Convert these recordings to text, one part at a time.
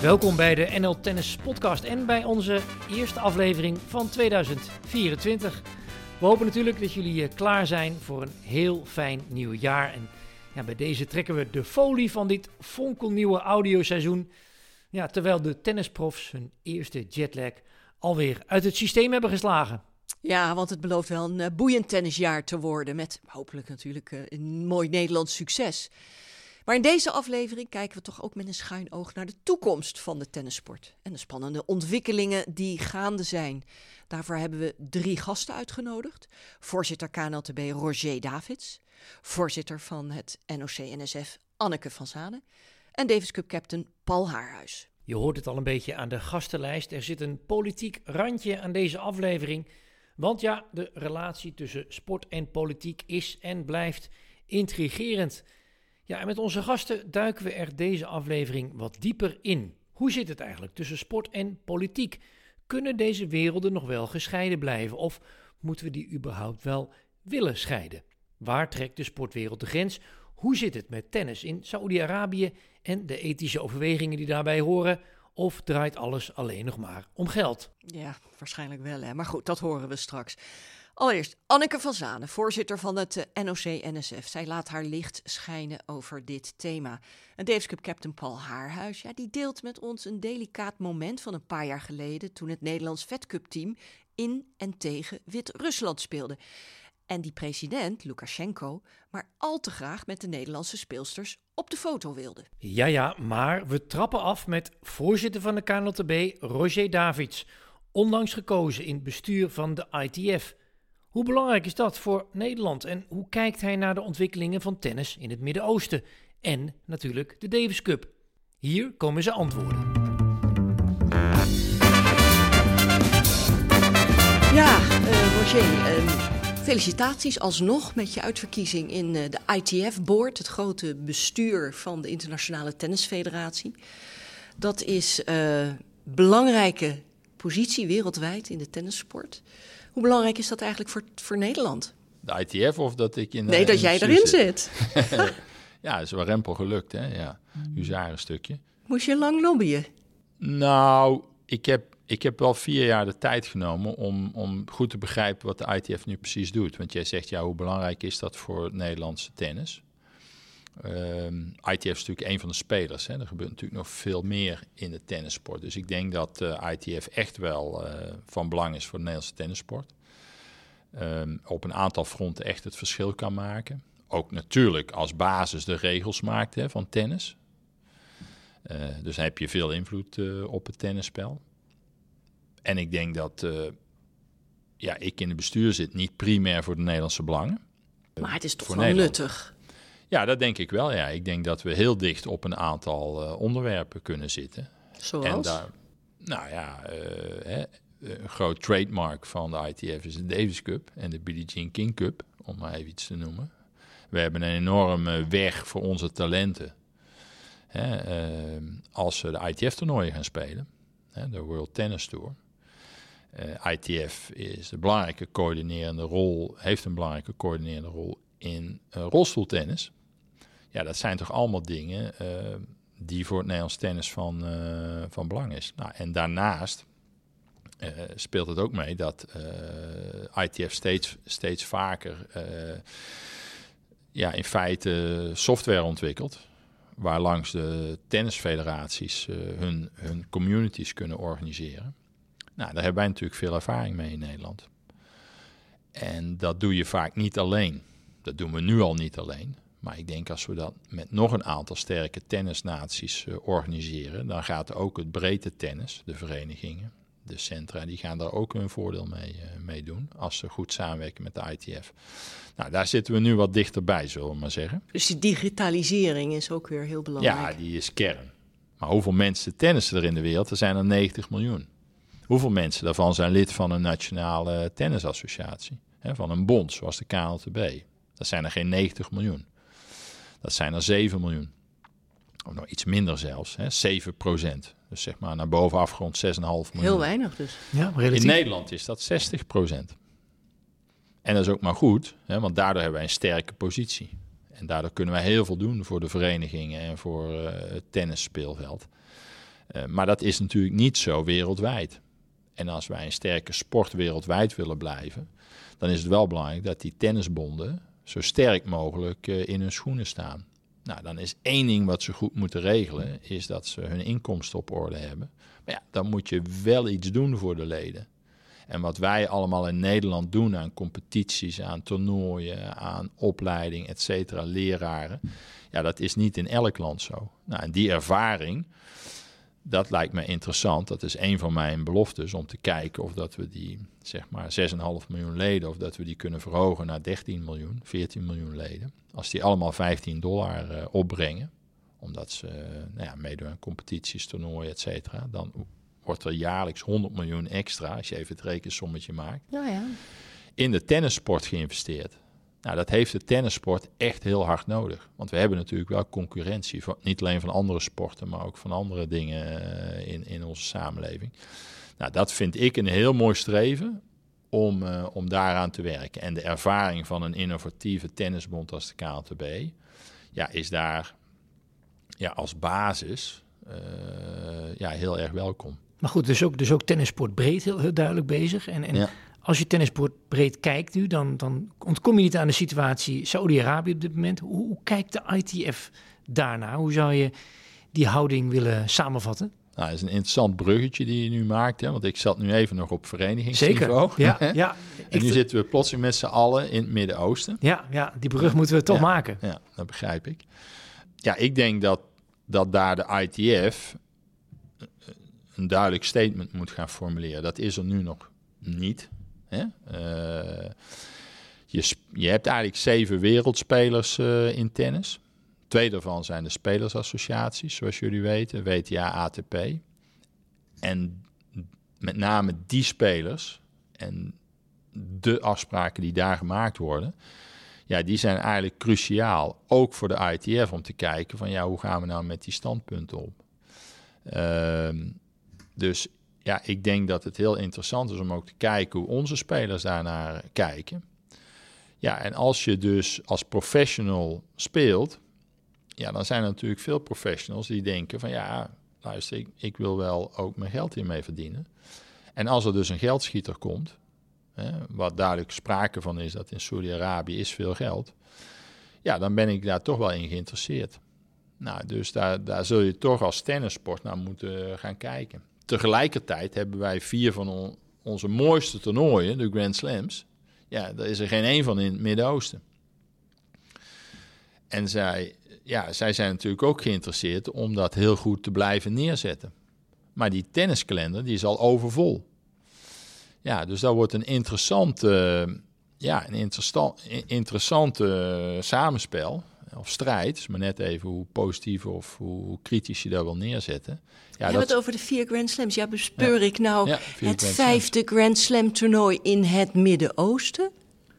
Welkom bij de NL Tennis Podcast en bij onze eerste aflevering van 2024. We hopen natuurlijk dat jullie eh, klaar zijn voor een heel fijn nieuw jaar. En ja, bij deze trekken we de folie van dit fonkelnieuwe audioseizoen. Ja, terwijl de tennisprofs hun eerste jetlag alweer uit het systeem hebben geslagen. Ja, want het belooft wel een uh, boeiend tennisjaar te worden. Met hopelijk natuurlijk uh, een mooi Nederlands succes. Maar in deze aflevering kijken we toch ook met een schuin oog naar de toekomst van de tennissport. En de spannende ontwikkelingen die gaande zijn. Daarvoor hebben we drie gasten uitgenodigd. Voorzitter KNLTB Roger Davids. Voorzitter van het NOC-NSF Anneke van Zanen. En Davis Cup captain Paul Haarhuis. Je hoort het al een beetje aan de gastenlijst. Er zit een politiek randje aan deze aflevering. Want ja, de relatie tussen sport en politiek is en blijft intrigerend. Ja, en met onze gasten duiken we er deze aflevering wat dieper in. Hoe zit het eigenlijk tussen sport en politiek? Kunnen deze werelden nog wel gescheiden blijven? Of moeten we die überhaupt wel willen scheiden? Waar trekt de sportwereld de grens? Hoe zit het met tennis in Saoedi-Arabië en de ethische overwegingen die daarbij horen? Of draait alles alleen nog maar om geld? Ja, waarschijnlijk wel, hè? maar goed, dat horen we straks. Allereerst Anneke van Zanen, voorzitter van het eh, NOC-NSF. Zij laat haar licht schijnen over dit thema. En Davis Cup captain Paul Haarhuis, ja, die deelt met ons een delicaat moment van een paar jaar geleden... toen het Nederlands Fed in en tegen Wit-Rusland speelde. En die president, Lukashenko, maar al te graag met de Nederlandse speelsters op de foto wilde. Ja, ja, maar we trappen af met voorzitter van de KNLTB, Roger Davids. Onlangs gekozen in het bestuur van de ITF... Hoe belangrijk is dat voor Nederland en hoe kijkt hij naar de ontwikkelingen van tennis in het Midden-Oosten en natuurlijk de Davis Cup? Hier komen zijn antwoorden. Ja, uh, Roger, uh, felicitaties alsnog met je uitverkiezing in uh, de ITF-board, het grote bestuur van de Internationale Tennisfederatie. Dat is een belangrijke positie wereldwijd in de tennissport. Hoe belangrijk is dat eigenlijk voor, voor Nederland? De ITF of dat ik in de Nee, dat jij erin zit. ja, dat is wel rempel gelukt, hè? Ja, huzaren stukje. Moest je lang lobbyen? Nou, ik heb, ik heb wel vier jaar de tijd genomen om, om goed te begrijpen wat de ITF nu precies doet. Want jij zegt, ja, hoe belangrijk is dat voor het Nederlandse tennis? Um, ITF is natuurlijk een van de spelers. Hè. Er gebeurt natuurlijk nog veel meer in de tennissport. Dus ik denk dat uh, ITF echt wel uh, van belang is voor de Nederlandse tennissport. Um, op een aantal fronten echt het verschil kan maken. Ook natuurlijk als basis de regels maakt hè, van tennis. Uh, dus heb je veel invloed op het tennisspel. En ik denk dat ja, ik in het bestuur zit niet primair voor de Nederlandse belangen. Maar het is toch wel nuttig. Ja, dat denk ik wel. Ja. Ik denk dat we heel dicht op een aantal uh, onderwerpen kunnen zitten. Zoals? En daar, nou ja, uh, hè, een groot trademark van de ITF is de Davis Cup en de Billie Jean King Cup, om maar even iets te noemen. We hebben een enorme weg voor onze talenten. Hè, uh, als ze de ITF-toernooien gaan spelen, hè, de World Tennis Tour. ITF is een belangrijke coördinerende rol, heeft een belangrijke coördinerende rol in rolstoeltennis. Ja, dat zijn toch allemaal dingen uh, die voor het Nederlands tennis van, uh, van belang is. Nou, en daarnaast uh, speelt het ook mee dat ITF steeds, steeds vaker ja, in feite software ontwikkelt. Waar langs de tennisfederaties hun, hun communities kunnen organiseren. Nou, daar hebben wij natuurlijk veel ervaring mee in Nederland. En dat doe je vaak niet alleen. Dat doen we nu al niet alleen. Maar ik denk als we dat met nog een aantal sterke tennisnaties uh, organiseren, dan gaat ook het breedte tennis, de verenigingen, de centra, die gaan daar ook hun voordeel mee, uh, mee doen. Als ze goed samenwerken met de ITF. Nou, daar zitten we nu wat dichterbij, zullen we maar zeggen. Dus die digitalisering is ook weer heel belangrijk. Ja, die is kern. Maar hoeveel mensen tennissen er in de wereld? Er zijn er 90 miljoen. Hoeveel mensen daarvan zijn lid van een nationale tennisassociatie? Hè, van een bond, zoals de KNLTB. Dat zijn er geen 90 miljoen. Dat zijn er 7 miljoen. Of nog iets minder zelfs, hè? 7 procent. Dus zeg maar naar bovenaf rond 6,5 miljoen. Heel weinig dus. Ja, relatief. In Nederland is dat 60 procent. En dat is ook maar goed, hè, want daardoor hebben wij een sterke positie. En daardoor kunnen wij heel veel doen voor de verenigingen en voor uh, het tennisspeelveld. Uh, maar dat is natuurlijk niet zo wereldwijd. En als wij een sterke sport wereldwijd willen blijven, dan is het wel belangrijk dat die tennisbonden zo sterk mogelijk uh, in hun schoenen staan. Nou, dan is één ding wat ze goed moeten regelen, is dat ze hun inkomsten op orde hebben. Maar ja, dan moet je wel iets doen voor de leden. En wat wij allemaal in Nederland doen aan competities, aan toernooien, aan opleiding, et cetera, leraren. Ja, dat is niet in elk land zo. Nou, en die ervaring, dat lijkt me interessant. Dat is een van mijn beloftes om te kijken of dat we die, zeg maar, 6,5 miljoen leden, of dat we die kunnen verhogen naar 13 miljoen, 14 miljoen leden. Als die allemaal 15 dollar uh, opbrengen, omdat ze uh, nou ja, meedoen aan competities, toernooien, et cetera, dan wordt er jaarlijks 100 miljoen extra, als je even het rekensommetje maakt, ja. in de tennissport geïnvesteerd. Nou, dat heeft de tennissport echt heel hard nodig. Want we hebben natuurlijk wel concurrentie, van, niet alleen van andere sporten, maar ook van andere dingen uh, in, in onze samenleving. Nou, dat vind ik een heel mooi streven om, uh, om daaraan te werken. En de ervaring van een innovatieve tennisbond als de KLTB, ja, is daar ja, als basis uh, ja, heel erg welkom. Maar goed, dus ook, dus ook tennissport breed heel, heel duidelijk bezig. En, en ja. Als je tennissport breed kijkt nu, dan, dan ontkom je niet aan de situatie Saudi-Arabië op dit moment. Hoe, hoe, kijkt de ITF daarna? Hoe zou je die houding willen samenvatten? Nou, dat is een interessant bruggetje die je nu maakt. Hè? Want ik zat nu even nog op verenigingsniveau. Zeker, ja. ja. en nu zitten we plotseling met z'n allen in het Midden-Oosten. Ja, ja, die brug moeten we toch ja, maken. Ja, dat begrijp ik. Ja, ik denk dat, dat daar de ITF een duidelijk statement moet gaan formuleren. Dat is er nu nog niet. Uh, je, je hebt eigenlijk zeven wereldspelers uh, in tennis. Twee daarvan zijn de spelersassociaties, zoals jullie weten, WTA, ATP. En met name die spelers en de afspraken die daar gemaakt worden, ja, die zijn eigenlijk cruciaal. Ook voor de ITF om te kijken van ja, hoe gaan we nou met die standpunten om? Uh, dus ja, ik denk dat het heel interessant is om ook te kijken hoe onze spelers daarnaar kijken. Ja, en als je dus als professional speelt, ja, dan zijn er natuurlijk veel professionals die denken van ja, luister, ik, wil wel ook mijn geld hiermee verdienen. En als er dus een geldschieter komt, hè, wat duidelijk sprake van is dat in Saudi-Arabië is veel geld, ja, dan ben ik daar toch wel in geïnteresseerd. Nou, dus daar, daar zul je toch als tennissport naar moeten gaan kijken. Tegelijkertijd hebben wij vier van on, onze mooiste toernooien, de Grand Slams. Ja, daar is er geen één van in het Midden-Oosten. En zij, ja, zij zijn natuurlijk ook geïnteresseerd om dat heel goed te blijven neerzetten. Maar die tenniskalender die is al overvol. Ja, dus dat wordt een interessante, ja, een interessant, interessante samenspel of strijd. is maar net even hoe positief of hoe kritisch je dat wil neerzetten. Ja, We het over de vier Grand Slams. Ja, bespeur ja. ik nou ja, het vijfde Grand Slam toernooi in het Midden-Oosten?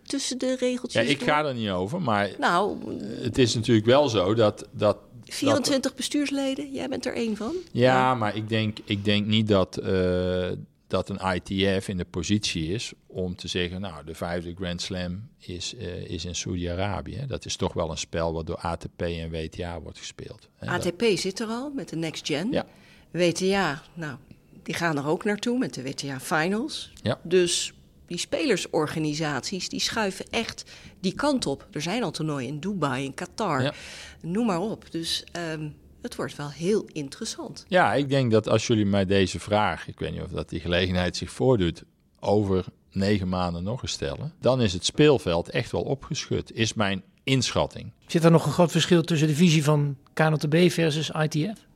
Tussen de regeltjes. Ja, ik ga er niet over, maar nou, het is natuurlijk wel zo dat... dat 24 dat, bestuursleden, jij bent er één van. Ja, maar ik denk, ik denk niet dat, uh, dat een ITF in de positie is om te zeggen, nou, de vijfde Grand Slam is, uh, is in Saudi-Arabië. Dat is toch wel een spel wat door ATP en WTA wordt gespeeld. ATP dat... zit er al met de Next Gen. Ja. WTA, nou, die gaan er ook naartoe met de WTA Finals. Ja. Dus die spelersorganisaties die schuiven echt die kant op. Er zijn al toernooien in Dubai, in Qatar, ja. noem maar op. Dus um, het wordt wel heel interessant. Ja, ik denk dat als jullie mij deze vraag, ik weet niet of dat die gelegenheid zich voordoet, over negen maanden nog eens stellen, dan is het speelveld echt wel opgeschud, is mijn inschatting. Zit er nog een groot verschil tussen de visie van KNTB versus ITF?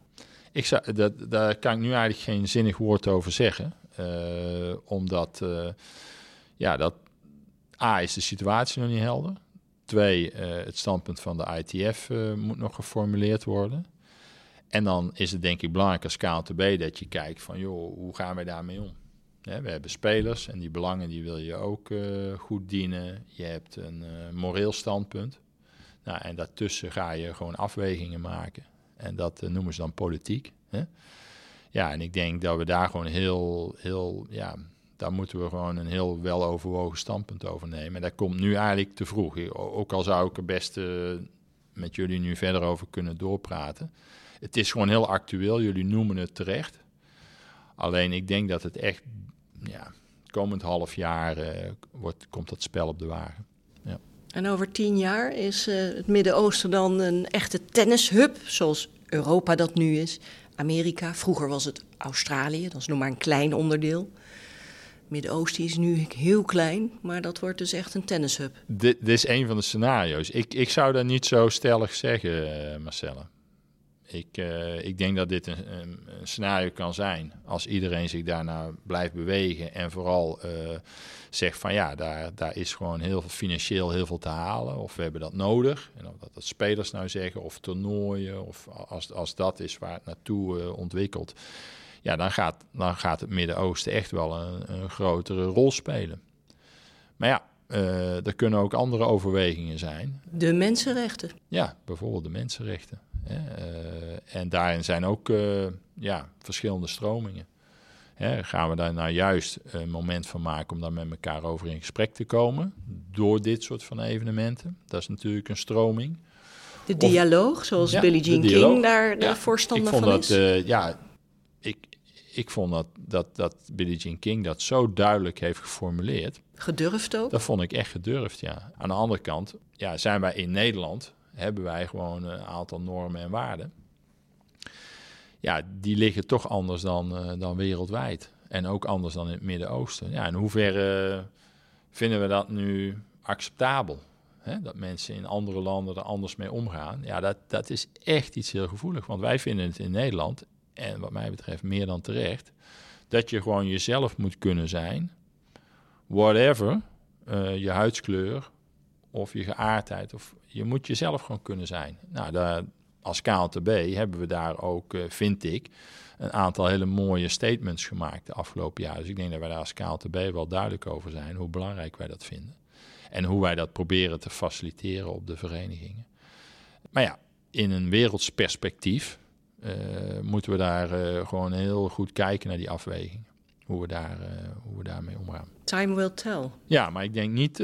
Ik zou, dat, daar kan ik nu eigenlijk geen zinnig woord over zeggen. Uh, omdat, uh, ja, dat A is de situatie nog niet helder. Twee, uh, het standpunt van de ITF moet nog geformuleerd worden. En dan is het denk ik belangrijk als KNTB dat je kijkt van, joh, hoe gaan wij daarmee om? We hebben spelers en die belangen die wil je ook goed dienen. Je hebt een moreel standpunt. Nou, en daartussen ga je gewoon afwegingen maken. En dat uh, noemen ze dan politiek. Hè? Ja, en ik denk dat we daar gewoon heel, heel, ja, daar moeten we gewoon een heel weloverwogen standpunt over nemen. En dat komt nu eigenlijk te vroeg. Ook al zou ik er best met jullie nu verder over kunnen doorpraten. Het is gewoon heel actueel, jullie noemen het terecht. Alleen ik denk dat het echt, ja, komend half jaar uh, wordt, komt dat spel op de wagen. Ja. En over tien jaar is uh, het Midden-Oosten dan een echte tennishub, zoals Europa dat nu is. Amerika, vroeger was het Australië, dat is nog maar een klein onderdeel. Midden-Oosten is nu heel klein, maar dat wordt dus echt een tennishub. Dit, dit is een van de scenario's. Ik, ik zou dat niet zo stellig zeggen, uh, Marcella. Ik, uh, ik denk dat dit een, een, scenario kan zijn als iedereen zich daarna blijft bewegen en vooral uh, zegt van ja, daar, daar is gewoon heel veel financieel heel veel te halen of we hebben dat nodig. En of dat, dat spelers nou zeggen of toernooien of als, als dat is waar het naartoe uh, ontwikkelt, ja, dan gaat, dan gaat het Midden-Oosten echt wel een, een grotere rol spelen. Maar ja, uh, er kunnen ook andere overwegingen zijn. De mensenrechten. Ja, bijvoorbeeld de mensenrechten. Uh, en daarin zijn ook uh, ja, verschillende stromingen. Hè? Gaan we daar nou juist een moment van maken om daar met elkaar over in gesprek te komen? Door dit soort van evenementen. Dat is natuurlijk een stroming. De dialoog, of, zoals ja, Billie Jean King daar de ja, voorstander ik vond van dat, is. Uh, ja, ik, ik vond dat, dat, dat Billie Jean King dat zo duidelijk heeft geformuleerd. Gedurfd ook? Dat vond ik echt gedurfd, ja. Aan de andere kant ja, zijn wij in Nederland, hebben wij gewoon een aantal normen en waarden. Ja, die liggen toch anders dan, uh, dan wereldwijd. En ook anders dan in het Midden-Oosten. Ja, in hoeverre vinden we dat nu acceptabel? Hè? Dat mensen in andere landen er anders mee omgaan. Ja, dat, dat is echt iets heel gevoelig. Want wij vinden het in Nederland, en wat mij betreft meer dan terecht, dat je gewoon jezelf moet kunnen zijn. Whatever, uh, je huidskleur of je geaardheid. Of, je moet jezelf gewoon kunnen zijn. Nou, daar, als KLTB hebben we daar ook, uh, vind ik, een aantal hele mooie statements gemaakt de afgelopen jaren. Dus ik denk dat wij daar als KLTB wel duidelijk over zijn hoe belangrijk wij dat vinden. En hoe wij dat proberen te faciliteren op de verenigingen. Maar ja, in een werelds perspectief uh, moeten we daar uh, gewoon heel goed kijken naar die afweging. Hoe we, daar, uh, hoe we daarmee omgaan. Time will tell. Ja, maar ik denk niet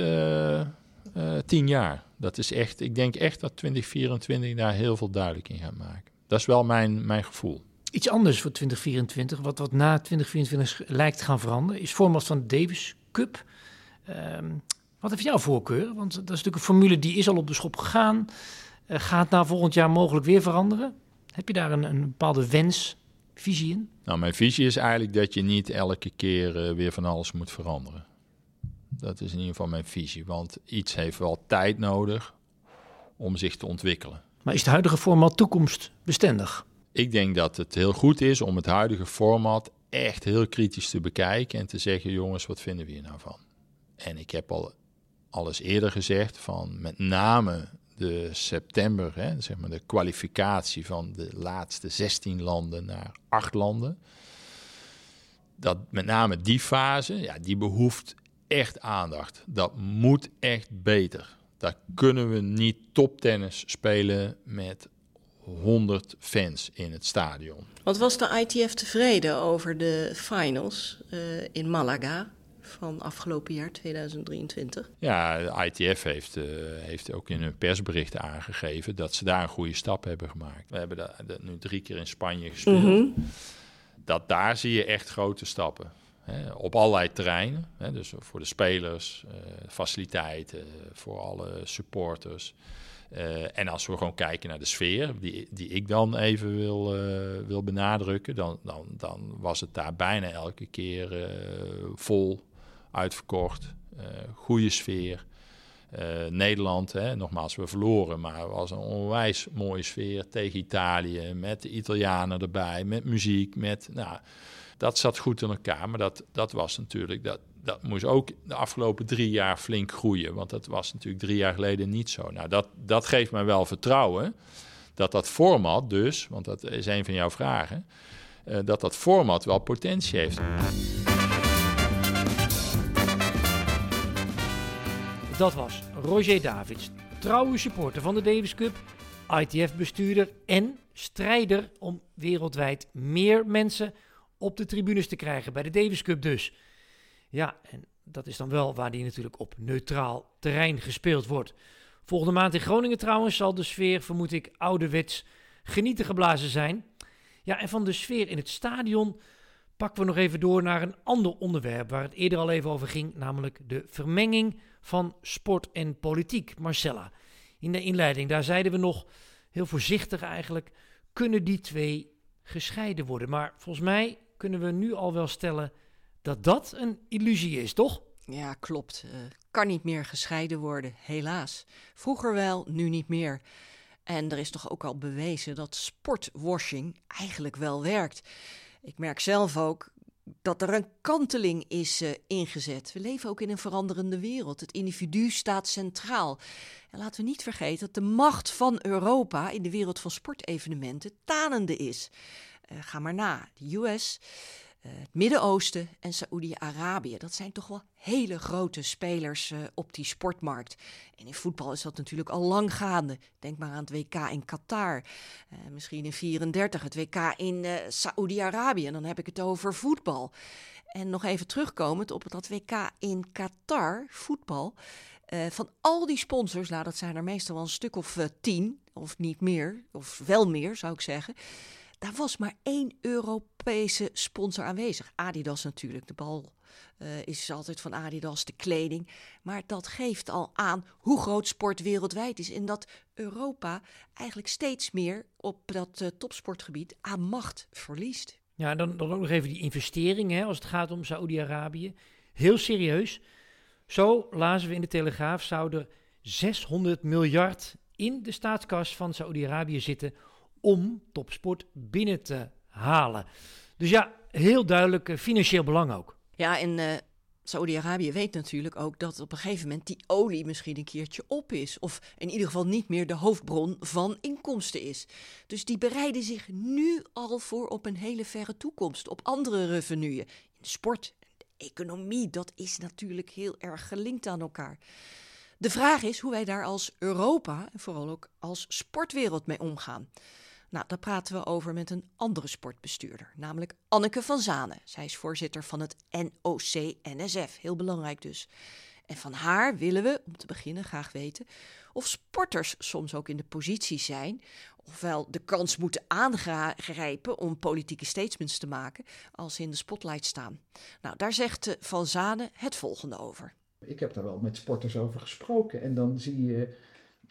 tien jaar. Dat is echt, ik denk echt dat 2024 daar heel veel duidelijk in gaat maken. Dat is wel mijn, mijn gevoel. Iets anders voor 2024, wat, wat na 2024 lijkt te gaan veranderen, is format van de Davis Cup. Um, wat heeft jouw voorkeur? Want dat is natuurlijk een formule die is al op de schop gegaan. Uh, gaat nou volgend jaar mogelijk weer veranderen? Heb je daar een, een, bepaalde wens, visie in? Nou, mijn visie is eigenlijk dat je niet elke keer uh, weer van alles moet veranderen. Dat is in ieder geval mijn visie. Want iets heeft wel tijd nodig om zich te ontwikkelen. Maar is het huidige format toekomstbestendig? Ik denk dat het heel goed is om het huidige format echt heel kritisch te bekijken en te zeggen: jongens, wat vinden we hier nou van? En ik heb al alles eerder gezegd van met name de september, hè, zeg maar de kwalificatie van de laatste 16 landen naar 8 landen. Dat met name die fase, ja, die behoeft echt aandacht. Dat moet echt beter. Daar kunnen we niet toptennis spelen met 100 fans in het stadion. Wat was de ITF tevreden over de finals uh, in Malaga? van afgelopen jaar 2023? Ja, de ITF heeft, uh, heeft ook in hun persberichten aangegeven dat ze daar een goede stap hebben gemaakt. We hebben dat, dat nu drie keer in Spanje gespeeld. Mm -hmm. Dat daar zie je echt grote stappen. Op allerlei terreinen. Hè, dus voor de spelers, uh, faciliteiten, voor alle supporters. Uh, en als we gewoon kijken naar de sfeer, die, die ik dan even wil, uh, wil benadrukken, dan, dan, dan was het daar bijna elke keer vol uitverkocht, goede sfeer. Nederland, hè, nogmaals, we verloren, maar het was een onwijs mooie sfeer tegen Italië, met de Italianen erbij, met muziek, met, nou, dat zat goed in elkaar, maar dat, dat was natuurlijk, dat, dat moest ook de afgelopen drie jaar flink groeien, want dat was natuurlijk drie jaar geleden niet zo. Nou, dat, dat geeft mij wel vertrouwen, dat dat format dus, want dat is een van jouw vragen, uh, dat dat format wel potentie heeft. Dat was Roger Davids, trouwe supporter van de Davis Cup, ITF-bestuurder en strijder om wereldwijd meer mensen op de tribunes te krijgen bij de Davis Cup dus. Ja, en dat is dan wel waar die natuurlijk op neutraal terrein gespeeld wordt. Volgende maand in Groningen trouwens zal de sfeer, vermoed ik, ouderwets genieten geblazen zijn. Ja, en van de sfeer in het stadion pakken we nog even door naar een ander onderwerp waar het eerder al even over ging, namelijk de vermenging van sport en politiek. Marcella, in de inleiding, daar zeiden we nog heel voorzichtig eigenlijk, kunnen die twee gescheiden worden? Maar volgens mij kunnen we nu al wel stellen dat dat een illusie is, toch? Ja, klopt. Uh, kan niet meer gescheiden worden, helaas. Vroeger wel, nu niet meer. En er is toch ook al bewezen dat sportwashing eigenlijk wel werkt. Ik merk zelf ook dat er een kanteling is uh, ingezet. We leven ook in een veranderende wereld. Het individu staat centraal. En laten we niet vergeten dat de macht van Europa in de wereld van sportevenementen tanende is. Uh, ga maar na. De US, uh, het Midden-Oosten en Saoedi-Arabië. Dat zijn toch wel hele grote spelers uh, op die sportmarkt. En in voetbal is dat natuurlijk al lang gaande. Denk maar aan het WK in Qatar. Uh, misschien in 34 het WK in Saoedi-Arabië. Dan heb ik het over voetbal. En nog even terugkomend op dat WK in Qatar, voetbal. van al die sponsors, nou dat zijn er meestal wel een stuk of tien, of niet meer, of wel meer zou ik zeggen. Daar was maar één Europese sponsor aanwezig. Adidas natuurlijk. De bal uh, is altijd van Adidas, de kleding. Maar dat geeft al aan hoe groot sport wereldwijd is. En dat Europa eigenlijk steeds meer op dat uh, topsportgebied aan macht verliest. Ja, dan, dan ook nog even die investeringen als het gaat om Saoedi-Arabië. Heel serieus. Zo lazen we in de Telegraaf zouden 600 miljard in de staatskas van Saoedi-Arabië zitten om topsport binnen te halen. Dus ja, heel duidelijk uh, financieel belang ook. Ja, en uh, Saudi-Arabië weet natuurlijk ook dat op een gegeven moment die olie misschien een keertje op is. Of in ieder geval niet meer de hoofdbron van inkomsten is. Dus die bereiden zich nu al voor op een hele verre toekomst, op andere revenuen. In de sport, de economie, dat is natuurlijk heel erg gelinkt aan elkaar. De vraag is hoe wij daar als Europa en vooral ook als sportwereld mee omgaan. Nou, daar praten we over met een andere sportbestuurder, namelijk Anneke van Zanen. Zij is voorzitter van het NOC-NSF, heel belangrijk dus. En van haar willen we, om te beginnen, graag weten of sporters soms ook in de positie zijn, ofwel de kans moeten aangrijpen om politieke statements te maken als ze in de spotlight staan. Nou, daar zegt Van Zanen het volgende over. Ik heb daar wel met sporters over gesproken en dan zie je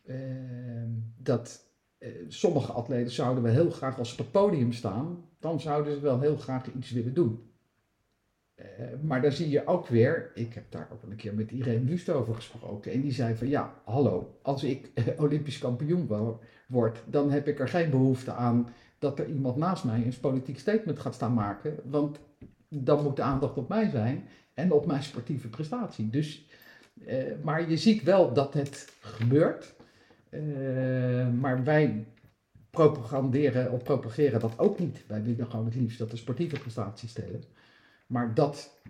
uh, dat eh, sommige atleten zouden wel heel graag als ze op het podium staan, dan zouden ze wel heel graag iets willen doen. Uh, maar dan zie je ook weer, ik heb daar ook een keer met Irene Wust over gesproken, en die zei van ja, hallo, als ik Olympisch kampioen word, dan heb ik er geen behoefte aan dat er iemand naast mij een politiek statement gaat staan maken, want dan moet de aandacht op mij zijn en op mijn sportieve prestatie. Dus, maar je ziet wel dat het gebeurt. Uh, maar wij propaganderen of propageren dat ook niet. Wij willen gewoon het liefst dat de sportieve prestaties stellen. Maar dat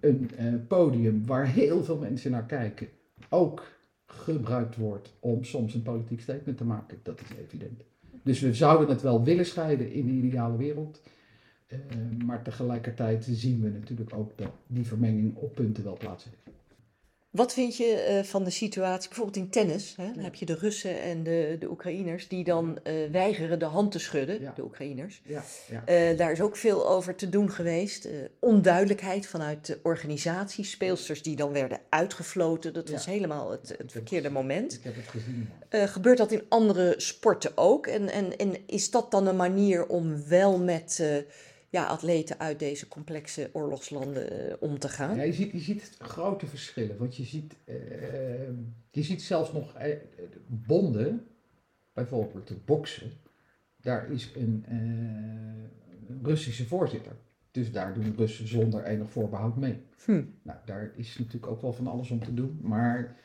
een uh, podium waar heel veel mensen naar kijken ook gebruikt wordt om soms een politiek statement te maken, dat is evident. Dus we zouden het wel willen scheiden in de ideale wereld. Uh, maar tegelijkertijd zien we natuurlijk ook dat die vermenging op punten wel plaats heeft. Wat vind je uh, van de situatie, bijvoorbeeld in tennis? Hè? Dan heb je de Russen en de, de Oekraïners die dan uh, weigeren de hand te schudden, ja. de Oekraïners. Ja, ja. Uh, daar is ook veel over te doen geweest. onduidelijkheid vanuit de organisatie, speelsters die dan werden uitgefloten. Dat was helemaal het, het verkeerde moment. Ik heb het gezien. gebeurt dat in andere sporten ook? En, en, en is dat dan een manier om wel met ja, atleten uit deze complexe oorlogslanden uh, om te gaan? Ja, je, ziet, je ziet grote verschillen. Want je ziet, uh, je ziet zelfs nog uh, bonden, bijvoorbeeld de boksen. Daar is een Russische voorzitter. Dus daar doen de Russen zonder enig voorbehoud mee. Hm. Nou, daar is natuurlijk ook wel van alles om te doen. Maar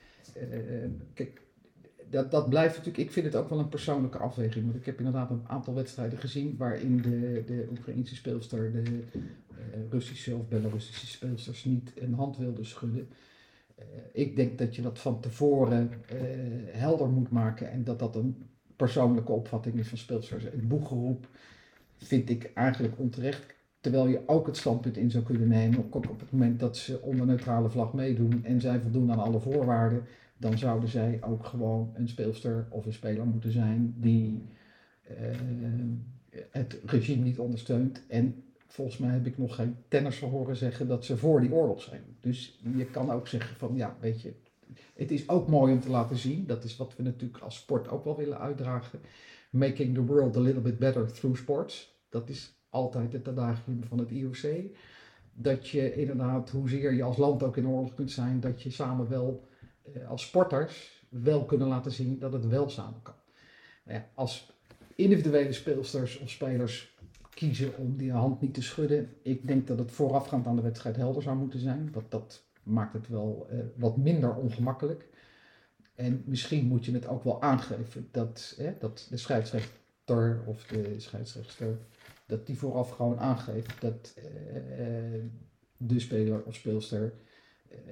kijk, dat, dat blijft natuurlijk, ik vind het ook wel een persoonlijke afweging. Want ik heb inderdaad een aantal wedstrijden gezien waarin de, de Oekraïnse speelster de uh, Russische of Belarussische speelsters niet een hand wilde schudden. Uh, ik denk dat je dat van tevoren uh, helder moet maken en dat dat een persoonlijke opvatting is van speelsters. Het boeggeroep vind ik eigenlijk onterecht. Terwijl je ook het standpunt in zou kunnen nemen, ook op het moment dat ze onder neutrale vlag meedoen en zij voldoen aan alle voorwaarden, dan zouden zij ook gewoon een speelster of een speler moeten zijn die eh, het regime niet ondersteunt. En volgens mij heb ik nog geen tennisser horen zeggen dat ze voor die oorlog zijn. Dus je kan ook zeggen van ja, weet je, het is ook mooi om te laten zien. Dat is wat we natuurlijk als sport ook wel willen uitdragen. Making the world a little bit better through sports. Dat is altijd het adagium van het IOC. Dat je inderdaad, hoezeer je als land ook in oorlog kunt zijn, dat je samen wel als sporters wel kunnen laten zien dat het wel samen kan. Nou ja, als individuele speelsters of spelers kiezen om die hand niet te schudden, ik denk dat het voorafgaand aan de wedstrijd helder zou moeten zijn. Want dat maakt het wel uh, wat minder ongemakkelijk. En misschien moet je het ook wel aangeven dat, dat de scheidsrechter of de scheidsrechter, dat die vooraf gewoon aangeeft dat uh, de speler of speelster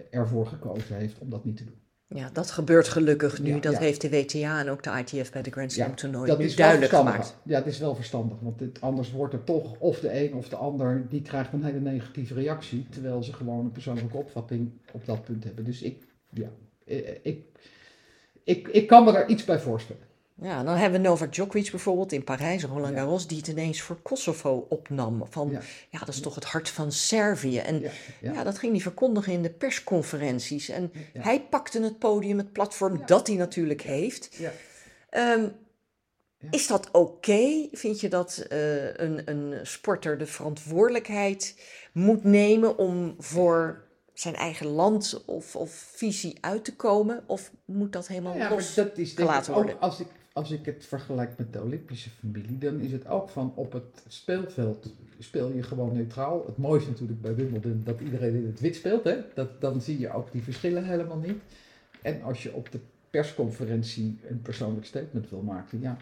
ervoor gekozen heeft om dat niet te doen. Ja, dat gebeurt gelukkig nu. Ja, dat ja. heeft de WTA en ook de ITF bij de Grand Slam toernooi nu duidelijk gemaakt. Ja, het is wel verstandig, want dit, anders wordt er toch of de een of de ander die krijgt een hele negatieve reactie, terwijl ze gewoon een persoonlijke opvatting op dat punt hebben. Dus ik, ja, eh, ik, ik, ik kan me daar iets bij voorstellen. Ja, dan hebben we Novak Djokovic bijvoorbeeld in Parijs, Roland. Garros, die het ineens voor Kosovo opnam. Van, ja. Ja. dat is toch het hart van Servië. En ja, Ja, ja, dat ging hij verkondigen in de persconferenties. En hij pakte het podium, het platform dat hij natuurlijk heeft. Ja. Ehm. Is dat oké? Vind je dat eh, een, een sporter de verantwoordelijkheid moet nemen om voor zijn eigen land of, of visie uit te komen? Of moet dat helemaal Nou ja, los? dat is ik ook, als ik, als ik het vergelijk met de Olympische familie, dan is het ook van op het speelveld speel je gewoon neutraal. Het mooiste natuurlijk bij Wimbledon dat iedereen in het wit speelt, hè? Dat, dan zie je ook die verschillen helemaal niet. En als je op de persconferentie een persoonlijk statement wil maken, ja,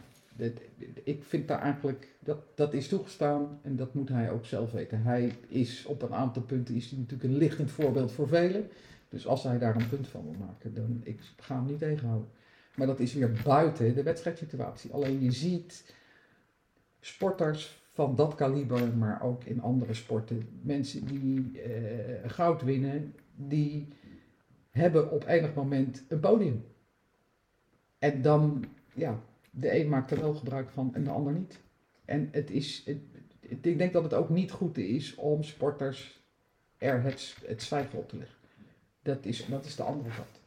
ik vind daar eigenlijk, dat, dat is toegestaan en dat moet hij ook zelf weten. Hij is op een aantal punten is hij natuurlijk een lichtend voorbeeld voor velen. Dus als hij daar een punt van wil maken, dan ik ga hem niet tegenhouden. Maar dat is weer buiten de wedstrijdsituatie. Alleen je ziet sporters van dat kaliber, maar ook in andere sporten, mensen die eh, goud winnen, die hebben op enig moment een podium. En dan, ja, de een maakt er wel gebruik van en de ander niet. En het is, ik denk dat het ook niet goed is om sporters er het, het zwijgen op te leggen. Dat is, dat is de andere kant.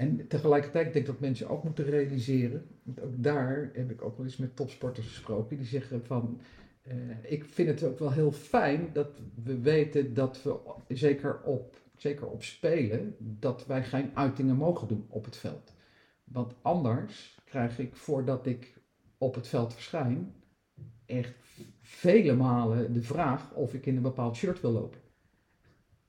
En tegelijkertijd denk ik dat mensen ook moeten realiseren, want ook daar heb ik ook wel eens met topsporters gesproken, die zeggen van, eh, ik vind het ook wel heel fijn dat we weten dat we zeker op, zeker op spelen, dat wij geen uitingen mogen doen op het veld. Want anders krijg ik voordat ik op het veld verschijn, echt vele malen de vraag of ik in een bepaald shirt wil lopen.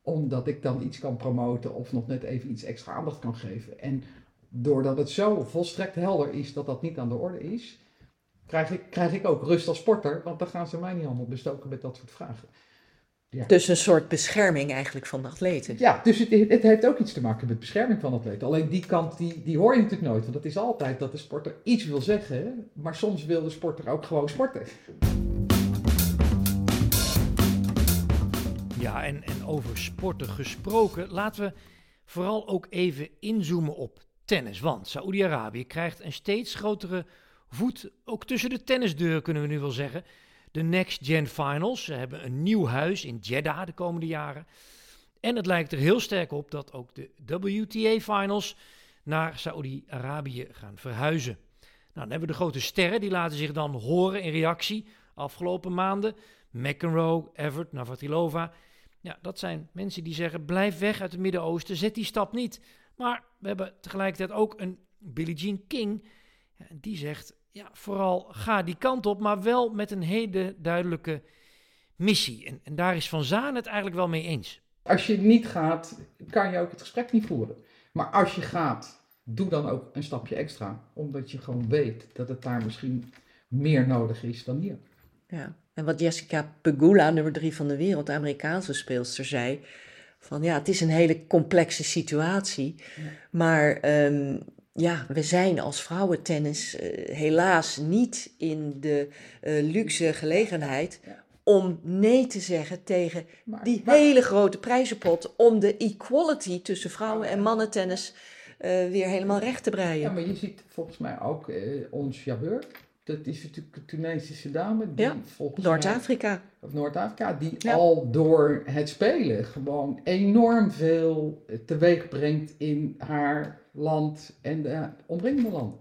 Omdat ik dan iets kan promoten of nog net even iets extra aandacht kan geven. En doordat het zo volstrekt helder is dat dat niet aan de orde is, krijg ik, krijg ik ook rust als sporter, want dan gaan ze mij niet allemaal bestoken met dat soort vragen. Dus een soort bescherming eigenlijk van de atleten. Ja, dus het, het heeft ook iets te maken met bescherming van atleten. Alleen die kant, die, die hoor je natuurlijk nooit. Want het is altijd dat de sporter iets wil zeggen. Maar soms wil de sporter ook gewoon sporten. Ja, en, en over sporten gesproken, laten we vooral ook even inzoomen op tennis. Want Saoedi-Arabië krijgt een steeds grotere voet, ook tussen de tennisdeuren kunnen we nu wel zeggen. De Next Gen Finals, ze hebben een nieuw huis in Jeddah de komende jaren. En het lijkt er heel sterk op dat ook de WTA Finals naar Saoedi-Arabië gaan verhuizen. Nou, dan hebben we de grote sterren, die laten zich dan horen in reactie afgelopen maanden. McEnroe, Everett, Navratilova. Ja, dat zijn mensen die zeggen: blijf weg uit het Midden-Oosten, zet die stap niet. Maar we hebben tegelijkertijd ook een Billie Jean King. Die zegt: ja, vooral ga die kant op, maar wel met een hele duidelijke missie. En, en daar is Van Zaan het eigenlijk wel mee eens. Als je niet gaat, kan je ook het gesprek niet voeren. Maar als je gaat, doe dan ook een stapje extra. Omdat je gewoon weet dat het daar misschien meer nodig is dan hier. Ja. En wat Jessica Pegula, nummer drie van de wereld, de Amerikaanse speelster, zei: van ja, het is een hele complexe situatie. Maar ehm, ja, we zijn als vrouwentennis eh, helaas niet in de eh, luxe gelegenheid Ja. om nee te zeggen tegen Maar, die maar- hele grote prijzenpot om de equality tussen vrouwen en mannentennis weer helemaal recht te breien. Ja, maar je ziet volgens mij ook uh, ons Jabeur. Dat is natuurlijk een Tunesische dame. Die ja, Noord-Afrika. Of Noord-Afrika, die al door het spelen gewoon enorm veel teweeg brengt in haar land en de omringende landen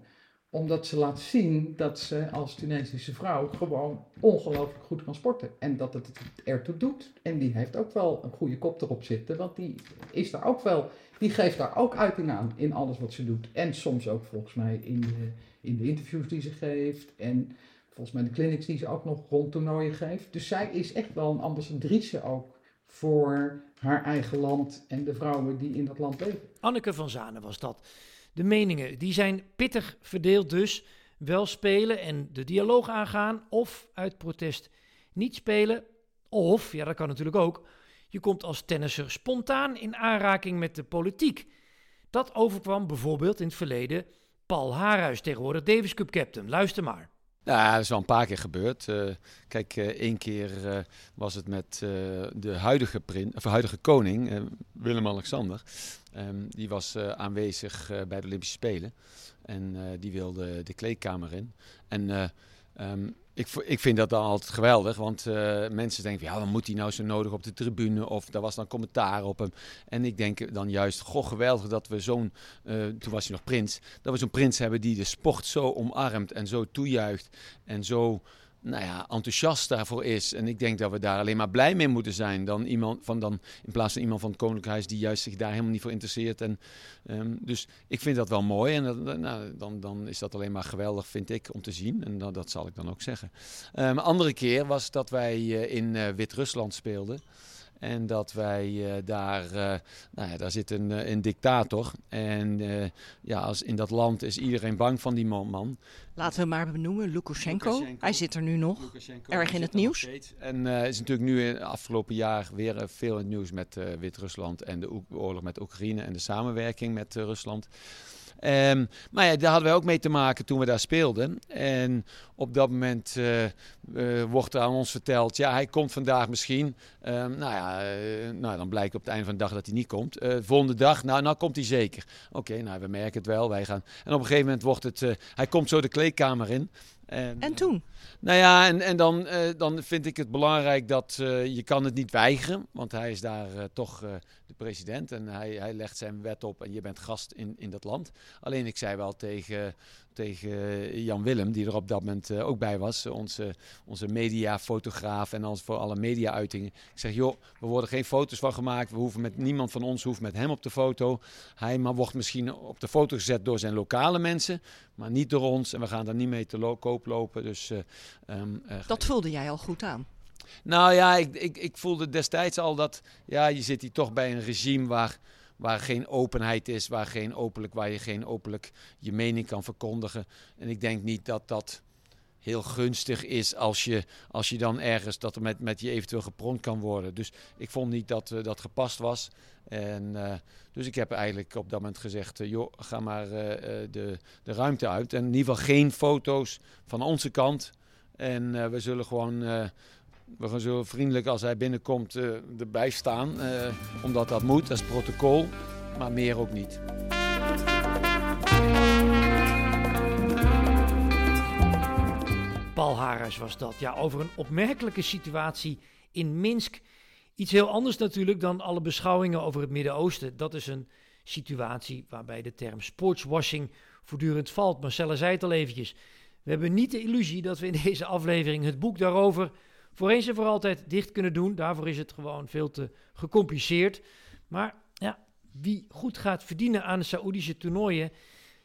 omdat ze laat zien dat ze als Tunesische vrouw gewoon ongelooflijk goed kan sporten. En dat het het ertoe doet. En die heeft ook wel een goede kop erop zitten. Want die is daar ook wel. Die geeft daar ook uiting aan in alles wat ze doet. En soms ook volgens mij in de, in de interviews die ze geeft. En volgens mij de clinics die ze ook nog rond toernooien geeft. Dus zij is echt wel een ambassadrice ook voor haar eigen land en de vrouwen die in dat land leven. Anneke van Zanen was dat. De meningen die zijn pittig verdeeld dus. Wel spelen en de dialoog aangaan of uit protest niet spelen. Of, ja dat kan natuurlijk ook, je komt als tennisser spontaan in aanraking met de politiek. Dat overkwam bijvoorbeeld in het verleden Paul Haarhuis, tegenwoordig Davis Cup captain. Luister maar. Ja, dat is al een paar keer gebeurd. Uh, kijk, uh, één keer uh, was het met de huidige, of huidige koning, Willem-Alexander. Um, die was aanwezig bij de Olympische Spelen. En die wilde de kleedkamer in. En um, ik, ik vind dat dan altijd geweldig, want uh, mensen denken, ja, dan moet hij nou zo nodig op de tribune? Of daar was dan commentaar op hem. En ik denk dan juist, goh, geweldig dat we zo'n, uh, toen was hij nog prins, dat we zo'n prins hebben die de sport zo omarmt en zo toejuicht en zo nou ja, enthousiast daarvoor is. En ik denk dat we daar alleen maar blij mee moeten zijn. Dan iemand van dan, in plaats van iemand van het Koninklijk Huis die juist zich daar helemaal niet voor interesseert. En, um, dus ik vind dat wel mooi. En nou, dan, dan is dat alleen maar geweldig, vind ik, om te zien. En dat, dat zal ik dan ook zeggen. Um, een andere keer was dat wij uh, in uh, Wit-Rusland speelden. En dat wij uh, daar, uh, nou ja, daar zit een, uh, een dictator. En ja, als in dat land is iedereen bang van die man. Laten we hem maar benoemen, Lukashenko. Lukashenko. Hij zit er nu nog, Lukashenko, erg in het nieuws. En is natuurlijk nu in afgelopen jaar weer veel in het nieuws met Wit-Rusland en de oorlog met Oekraïne en de samenwerking met Rusland. Um, maar ja, daar hadden wij ook mee te maken toen we daar speelden. En op dat moment uh, uh, wordt er aan ons verteld, ja, hij komt vandaag misschien. Um, nou ja, uh, nou, dan blijkt op het einde van de dag dat hij niet komt. volgende dag, nou, nou komt hij zeker. Oké, nou, we merken het wel. Wij gaan. En op een gegeven moment wordt het, hij komt zo de kleedkamer in. En, en toen? Nou ja, en, en dan, uh, dan vind ik het belangrijk dat uh, je kan het niet weigeren. Want hij is daar uh, toch de president en hij, hij legt zijn wet op en je bent gast in, in dat land. Alleen ik zei wel tegen, tegen Jan Willem, die er op dat moment ook bij was, onze, onze mediafotograaf en als voor alle media-uitingen. Ik zeg, joh, we worden geen foto's van gemaakt. We hoeven met niemand van ons hoeft met hem op de foto. Hij maar wordt misschien op de foto gezet door zijn lokale mensen, maar niet door ons. En we gaan daar niet mee te koop lopen. Dus Um, uh, dat voelde jij al goed aan? Nou ja, ik, ik, ik voelde destijds al dat ja, je zit hier toch bij een regime waar, waar geen openheid is, waar, geen openlijk, waar je geen openlijk je mening kan verkondigen. En ik denk niet dat dat heel gunstig is als je, als je dan ergens dat er met, met je eventueel gepronkt kan worden. Dus ik vond niet dat uh, dat gepast was. En, uh, dus ik heb eigenlijk op dat moment gezegd, uh, joh, ga maar de, de ruimte uit. En in ieder geval geen foto's van onze kant en we zullen gewoon, we gaan zo vriendelijk als hij binnenkomt uh, erbij staan. omdat dat moet, dat is protocol. Maar meer ook niet. Paul Harris was dat. Ja, over een opmerkelijke situatie in Minsk. Iets heel anders natuurlijk dan alle beschouwingen over het Midden-Oosten. Dat is een situatie waarbij de term sportswashing voortdurend valt. Marcella zei het al eventjes. We hebben niet de illusie dat we in deze aflevering het boek daarover voor eens en voor altijd dicht kunnen doen. Daarvoor is het gewoon veel te gecompliceerd. Maar ja, wie goed gaat verdienen aan de Saoedische toernooien,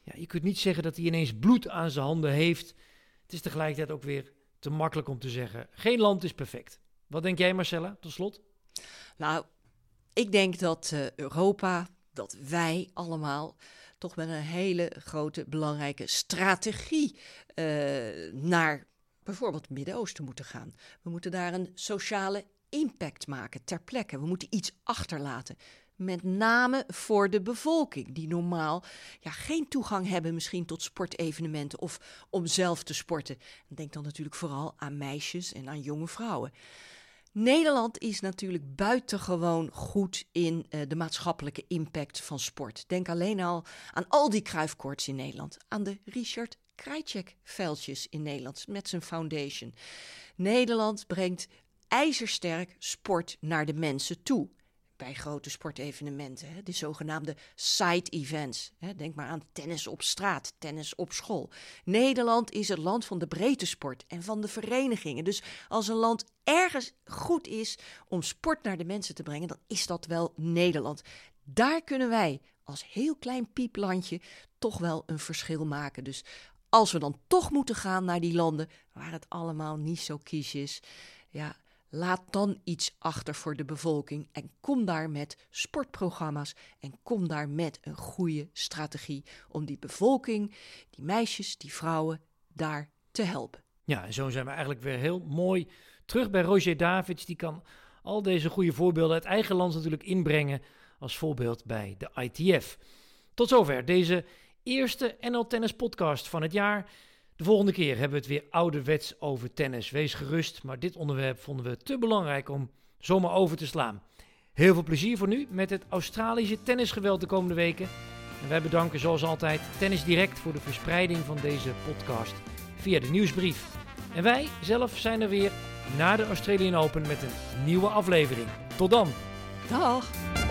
ja, je kunt niet zeggen dat hij ineens bloed aan zijn handen heeft. Het is tegelijkertijd ook weer te makkelijk om te zeggen. Geen land is perfect. Wat denk jij, Marcella, tot slot? Nou, ik denk dat uh, Europa, dat wij allemaal toch met een hele grote, belangrijke strategie uh, naar bijvoorbeeld het Midden-Oosten moeten gaan. We moeten daar een sociale impact maken ter plekke. We moeten iets achterlaten. Met name voor de bevolking, die normaal ja, geen toegang hebben misschien tot sportevenementen of om zelf te sporten. Denk dan natuurlijk vooral aan meisjes en aan jonge vrouwen. Nederland is natuurlijk buitengewoon goed in uh, de maatschappelijke impact van sport. Denk alleen al aan al die kruifkoorts in Nederland. Aan de Richard Krajcek-veldjes in Nederland met zijn foundation. Nederland brengt ijzersterk sport naar de mensen toe bij grote sportevenementen. De zogenaamde side events. Hè. Denk maar aan tennis op straat, tennis op school. Nederland is het land van de breedte sport en van de verenigingen. Dus als een land ergens goed is om sport naar de mensen te brengen, dan is dat wel Nederland. Daar kunnen wij als heel klein pieplandje toch wel een verschil maken. Dus als we dan toch moeten gaan naar die landen waar het allemaal niet zo kies is, ja, Laat dan iets achter voor de bevolking en kom daar met sportprogramma's en kom daar met een goede strategie om die bevolking, die meisjes, die vrouwen daar te helpen. Ja, en zo zijn we eigenlijk weer heel mooi terug bij Roger Davids. Die kan al deze goede voorbeelden uit eigen land natuurlijk inbrengen als voorbeeld bij de ITF. Tot zover deze eerste NL Tennis podcast van het jaar. De volgende keer hebben we het weer ouderwets over tennis. Wees gerust, maar dit onderwerp vonden we te belangrijk om zomaar over te slaan. Heel veel plezier voor nu met het Australische tennisgeweld de komende weken. En wij bedanken zoals altijd Tennis Direct voor de verspreiding van deze podcast via de nieuwsbrief. En wij zelf zijn er weer na de Australian Open met een nieuwe aflevering. Tot dan. Dag.